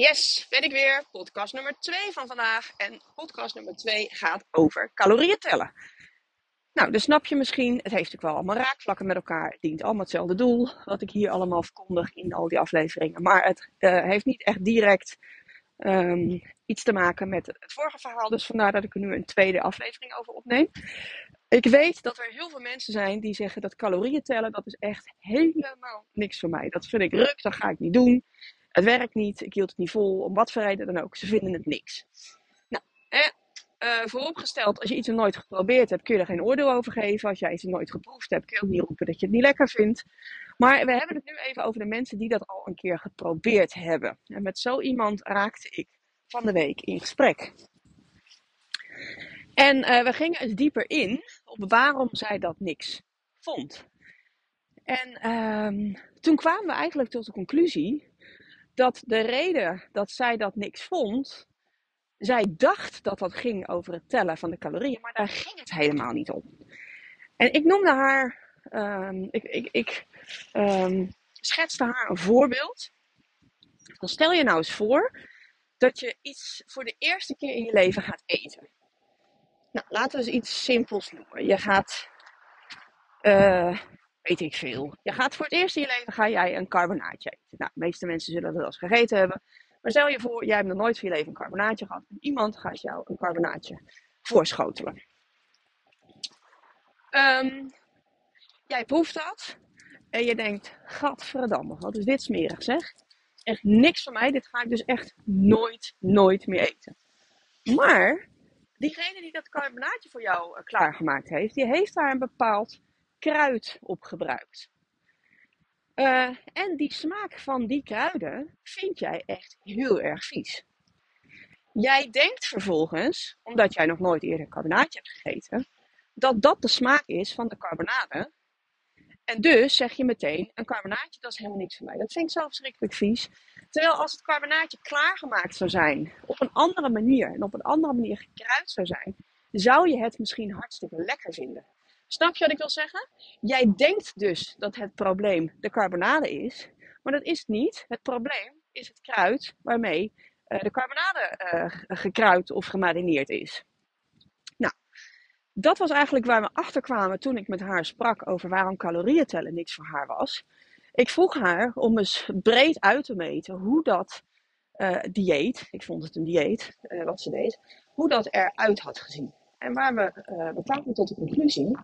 Yes, ben ik weer. Podcast nummer 2 van vandaag. En podcast nummer 2 gaat over calorieën tellen. Nou, dus snap je misschien, het heeft natuurlijk wel allemaal raakvlakken met elkaar. Het dient allemaal hetzelfde doel, wat ik hier allemaal verkondig in al die afleveringen. Maar het uh, heeft niet echt direct um, iets te maken met het vorige verhaal. Dus vandaar dat ik er nu een tweede aflevering over opneem. Ik weet dat er heel veel mensen zijn die zeggen dat calorieën tellen, dat is echt helemaal niks voor mij. Dat vind ik ruk, dat ga ik niet doen. Het werkt niet, ik hield het niet vol, om wat voor reden dan ook. Ze vinden het niks. Nou, eh, vooropgesteld, als je iets nog nooit geprobeerd hebt, kun je er geen oordeel over geven. Als jij iets nog nooit geproefd hebt, kun je ook niet roepen dat je het niet lekker vindt. Maar we hebben het nu even over de mensen die dat al een keer geprobeerd hebben. En met zo iemand raakte ik van de week in gesprek. En uh, we gingen eens dieper in op waarom zij dat niks vond. En uh, toen kwamen we eigenlijk tot de conclusie dat de reden dat zij dat niks vond, zij dacht dat dat ging over het tellen van de calorieën, maar daar ging het helemaal niet om. En ik noemde haar, um, ik, ik, ik um, schetste haar een voorbeeld. Stel je nou eens voor dat je iets voor de eerste keer in je leven gaat eten. Nou, laten we eens iets simpels noemen. Je gaat uh, weet ik veel. Je gaat voor het eerst in je leven ga jij een carbonaatje eten. Nou, de meeste mensen zullen dat wel eens gegeten hebben. Maar stel je voor, jij hebt nog nooit van je leven een carbonaatje gehad. En iemand gaat jou een carbonaatje voorschotelen. Um, jij proeft dat. En je denkt, gadverdamme, wat is dit smerig zeg. Echt niks van mij. Dit ga ik dus echt nooit, nooit meer eten. Maar, diegene die dat carbonaatje voor jou uh, klaargemaakt heeft, die heeft daar een bepaald kruid op gebruikt. Uh, en die smaak van die kruiden vind jij echt heel erg vies. Jij denkt vervolgens, omdat jij nog nooit eerder carbonaatje hebt gegeten, dat dat de smaak is van de carbonade. En dus zeg je meteen, een carbonaatje dat is helemaal niks voor mij. Dat vind ik zo verschrikkelijk vies. Terwijl als het carbonaatje klaargemaakt zou zijn, op een andere manier en op een andere manier gekruid zou zijn, zou je het misschien hartstikke lekker vinden. Snap je wat ik wil zeggen? Jij denkt dus dat het probleem de carbonade is, maar dat is het niet. Het probleem is het kruid waarmee uh, de carbonade uh, gekruid of gemarineerd is. Nou, dat was eigenlijk waar we achter kwamen toen ik met haar sprak over waarom calorieën tellen niks voor haar was. Ik vroeg haar om eens breed uit te meten hoe dat uh, dieet, ik vond het een dieet wat ze deed, hoe dat eruit had gezien. En waar we, uh, kwamen tot de conclusie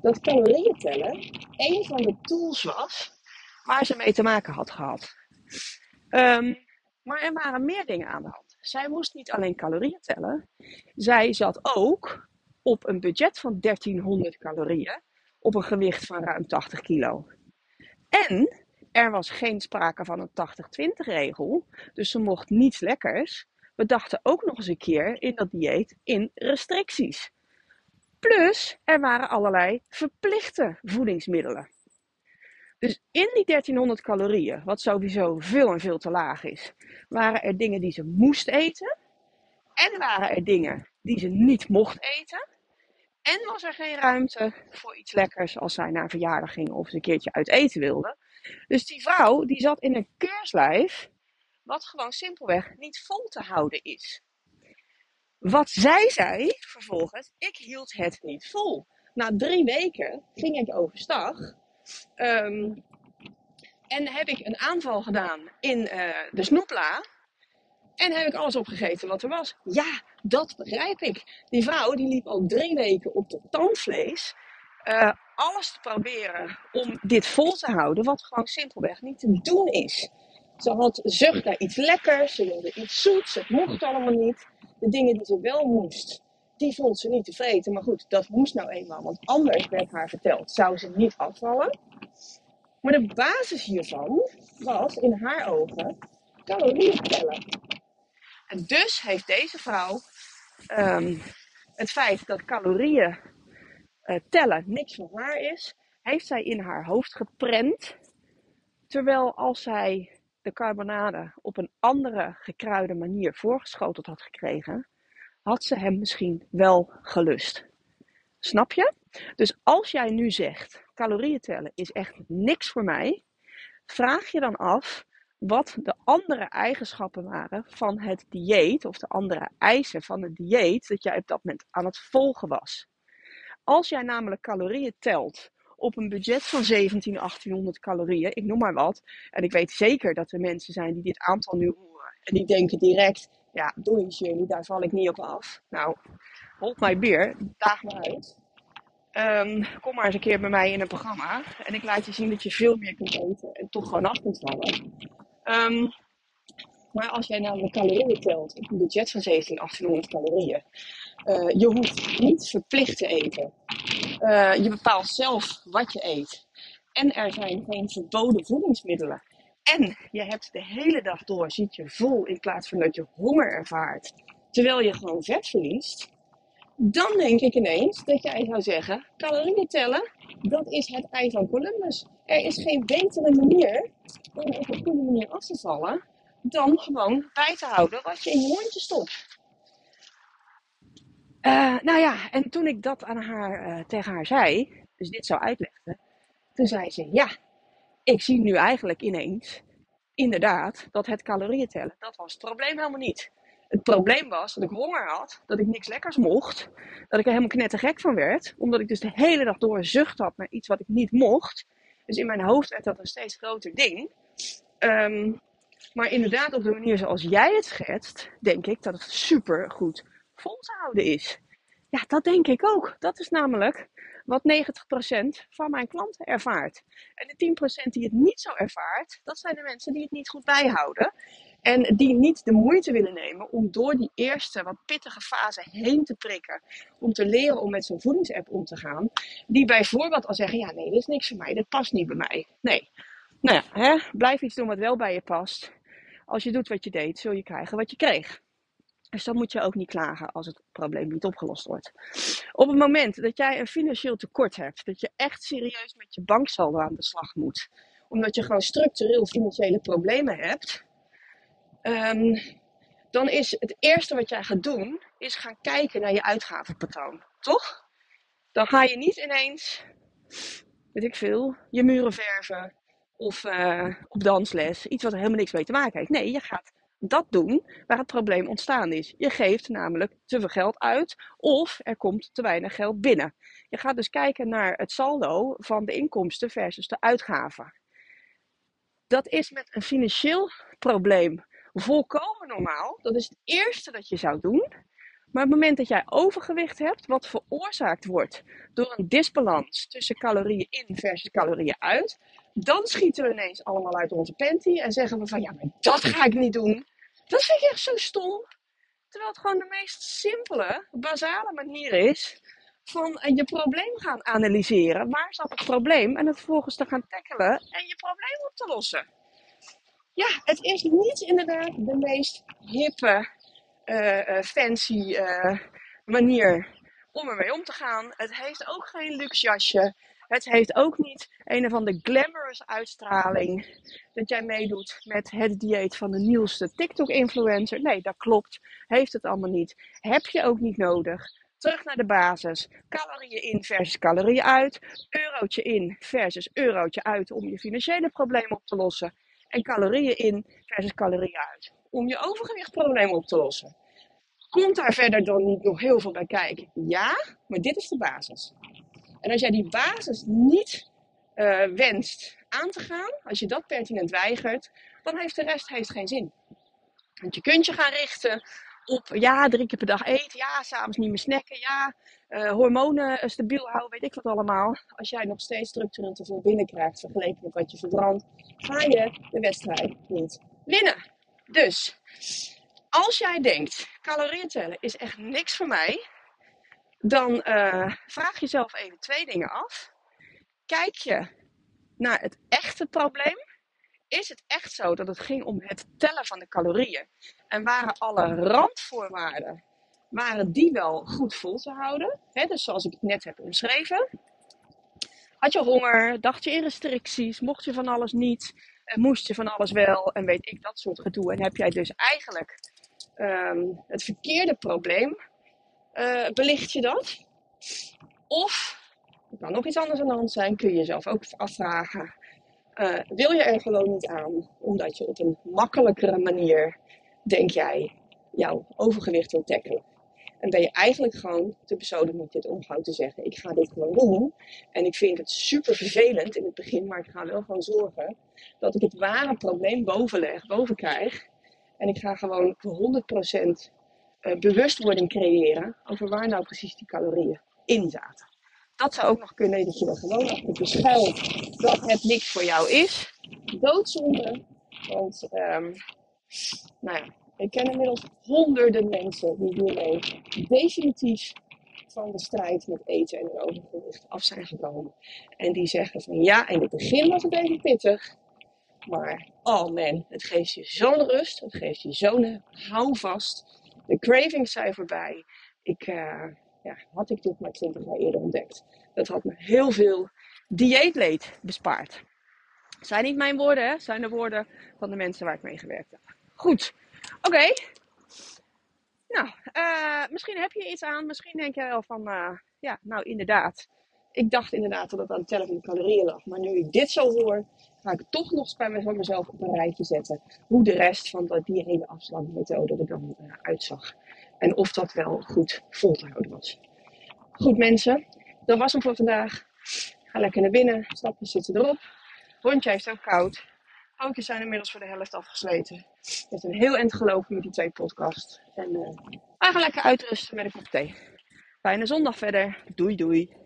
dat calorieën tellen een van de tools was waar ze mee te maken had gehad. Um, maar er waren meer dingen aan de hand. Zij moest niet alleen calorieën tellen, zij zat ook op een budget van 1300 calorieën op een gewicht van ruim 80 kilo. En er was geen sprake van een 80-20 regel, dus ze mocht niets lekkers. We dachten ook nog eens een keer in dat dieet in restricties. Plus, er waren allerlei verplichte voedingsmiddelen. Dus in die 1300 calorieën, wat sowieso veel en veel te laag is, waren er dingen die ze moest eten. En waren er dingen die ze niet mocht eten. En was er geen ruimte voor iets lekkers als zij naar een verjaardag ging of ze een keertje uit eten wilde. Dus die vrouw die zat in een keurslijf wat gewoon simpelweg niet vol te houden is. Wat zij zei vervolgens, ik hield het niet vol. Na drie weken ging ik overstag. Um, en heb ik een aanval gedaan in uh, de snoepla. En heb ik alles opgegeten wat er was. Ja, dat begrijp ik. Die vrouw die liep al drie weken op de tandvlees. Uh, alles te proberen om dit vol te houden, wat gewoon simpelweg niet te doen is. Ze had zucht naar iets lekkers, ze wilde iets zoets, het mocht allemaal niet. De dingen die ze wel moest, die vond ze niet tevreden. Maar goed, dat moest nou eenmaal, want anders werd haar verteld, zou ze niet afvallen. Maar de basis hiervan was in haar ogen calorieën tellen. En dus heeft deze vrouw ehm, het feit dat calorieën uh, tellen niks voor haar is, heeft zij in haar hoofd geprent. Terwijl als zij de carbonade op een andere gekruide manier voorgeschoteld had gekregen, had ze hem misschien wel gelust. Snap je? Dus als jij nu zegt, calorieën tellen is echt niks voor mij, vraag je dan af wat de andere eigenschappen waren van het dieet, of de andere eisen van het dieet dat jij op dat moment aan het volgen was. Als jij namelijk calorieën telt op een budget van 17, 1800 calorieën, ik noem maar wat, en ik weet zeker dat er mensen zijn die dit aantal nu horen en die denken direct, ja, doe eens jullie, daar val ik niet op af. Nou, hold my beer, daag me uit. Um, kom maar eens een keer bij mij in een programma en ik laat je zien dat je veel meer kunt eten en toch gewoon af kunt vallen. Um, maar als jij namelijk calorieën telt op een budget van 17, 1800 calorieën, uh, je hoeft niet verplicht te eten. Uh, je bepaalt zelf wat je eet. En er zijn geen verboden voedingsmiddelen. En je hebt de hele dag door, ziet je vol in plaats van dat je honger ervaart. Terwijl je gewoon vet verliest. Dan denk ik ineens dat jij zou zeggen, calorieën tellen, dat is het ei van Columbus. Er is geen betere manier om op een goede manier af te vallen dan gewoon bij te houden wat je in je mondje stopt. Uh, nou ja, en toen ik dat aan haar, uh, tegen haar zei, dus dit zou uitleggen, toen zei ze: Ja, ik zie nu eigenlijk ineens, inderdaad, dat het calorieën tellen, dat was het probleem helemaal niet. Het probleem was dat ik honger had, dat ik niks lekkers mocht, dat ik er helemaal knettergek van werd, omdat ik dus de hele dag door zucht had naar iets wat ik niet mocht. Dus in mijn hoofd werd dat een steeds groter ding. Um, maar inderdaad, op de manier zoals jij het schetst, denk ik dat het super goed vol te houden is. Ja, dat denk ik ook. Dat is namelijk wat 90% van mijn klanten ervaart. En de 10% die het niet zo ervaart, dat zijn de mensen die het niet goed bijhouden. En die niet de moeite willen nemen om door die eerste wat pittige fase heen te prikken. Om te leren om met zo'n voedingsapp om te gaan. Die bijvoorbeeld al zeggen, ja nee, dit is niks voor mij, dit past niet bij mij. Nee, nou ja, hè, blijf iets doen wat wel bij je past. Als je doet wat je deed, zul je krijgen wat je kreeg. Dus dan moet je ook niet klagen als het probleem niet opgelost wordt. Op het moment dat jij een financieel tekort hebt, dat je echt serieus met je banksaldo aan de slag moet, omdat je gewoon structureel financiële problemen hebt, um, dan is het eerste wat jij gaat doen, is gaan kijken naar je uitgavenpatroon. Toch? Dan ga je niet ineens, weet ik veel, je muren verven, of uh, op dansles. Iets wat er helemaal niks mee te maken heeft. Nee, je gaat dat doen waar het probleem ontstaan is. Je geeft namelijk te veel geld uit of er komt te weinig geld binnen. Je gaat dus kijken naar het saldo van de inkomsten versus de uitgaven. Dat is met een financieel probleem volkomen normaal. Dat is het eerste dat je zou doen. Maar op het moment dat jij overgewicht hebt, wat veroorzaakt wordt door een disbalans tussen calorieën in versus calorieën uit, dan schieten we ineens allemaal uit onze panty en zeggen we van ja, maar dat ga ik niet doen. Dat vind ik echt zo stom. Terwijl het gewoon de meest simpele, basale manier is van je probleem gaan analyseren. Waar zat het probleem? En het vervolgens te gaan tackelen en je probleem op te lossen. Ja, het is niet inderdaad de meest hippe, uh, fancy uh, manier om ermee om te gaan. Het heeft ook geen luxe jasje. Het heeft ook niet een of andere glamorous uitstraling dat jij meedoet met het dieet van de nieuwste TikTok-influencer. Nee, dat klopt. Heeft het allemaal niet. Heb je ook niet nodig. Terug naar de basis. Calorieën in versus calorieën uit. Eurotje in versus eurotje uit om je financiële problemen op te lossen. En calorieën in versus calorieën uit om je overgewichtprobleem op te lossen. Komt daar verder dan niet nog heel veel bij kijken? Ja, maar dit is de basis. En als jij die basis niet uh, wenst aan te gaan, als je dat pertinent weigert, dan heeft de rest heeft geen zin. Want je kunt je gaan richten op, ja, drie keer per dag eten, ja, s'avonds niet meer snacken, ja, uh, hormonen stabiel houden, weet ik wat allemaal. Als jij nog steeds structureel te veel binnenkrijgt vergeleken met wat je verbrandt, ga je de wedstrijd niet winnen. Dus als jij denkt, calorieën tellen is echt niks voor mij, dan uh, vraag jezelf even twee dingen af. Kijk je naar het echte probleem? Is het echt zo dat het ging om het tellen van de calorieën? En waren alle randvoorwaarden, waren die wel goed vol te houden? Dus zoals ik het net heb omschreven. Had je honger? Dacht je in restricties? Mocht je van alles niet? En moest je van alles wel? En weet ik dat soort gedoe. En heb jij dus eigenlijk um, het verkeerde probleem? Uh, belicht je dat? Of, er kan nog iets anders aan de hand zijn, kun je jezelf ook afvragen. Uh, wil je er gewoon niet aan, omdat je op een makkelijkere manier, denk jij, jouw overgewicht wil tackelen? En ben je eigenlijk gewoon te met dit omgaan te zeggen: Ik ga dit gewoon doen. En ik vind het super vervelend in het begin, maar ik ga wel gewoon zorgen dat ik het ware probleem boven leg, boven krijg. En ik ga gewoon voor 100% eh, bewustwording creëren over waar nou precies die calorieën in zaten. Dat zou ook nog kunnen dat je er gewoon achter beschuilt dat het niks voor jou is. Doodzonde. Want, um, nou ja, ik ken inmiddels honderden mensen die hiermee definitief van de strijd met eten en overgewicht af zijn gekomen. En die zeggen van ja, in het begin was het even pittig. Maar oh man, het geeft je zo'n rust. Het geeft je zo'n houvast. De cravings zijn voorbij. Ik, uh, ja, had ik dit maar 20 jaar eerder ontdekt. Dat had me heel veel dieetleed bespaard. Zijn niet mijn woorden, hè? Zijn de woorden van de mensen waar ik mee gewerkt heb. Goed. Oké. Nou, uh, misschien heb je iets aan. Misschien denk jij wel van, uh, ja, nou inderdaad. Ik dacht inderdaad dat het aan het tellen van calorieën lag. Maar nu ik dit zo hoor, ga ik toch nog bij mezelf op een rijtje zetten. Hoe de rest van die hele afslankmethode er dan uh, uitzag. En of dat wel goed vol te houden was. Goed mensen, dat was hem voor vandaag. Ga lekker naar binnen. Stapjes zitten erop. Rondje heeft ook koud. Pootjes zijn inmiddels voor de helft afgesleten. Het heeft een heel eind gelopen met die twee podcasts. En uh, we gaan lekker uitrusten met een kop thee. Fijne zondag verder. Doei doei.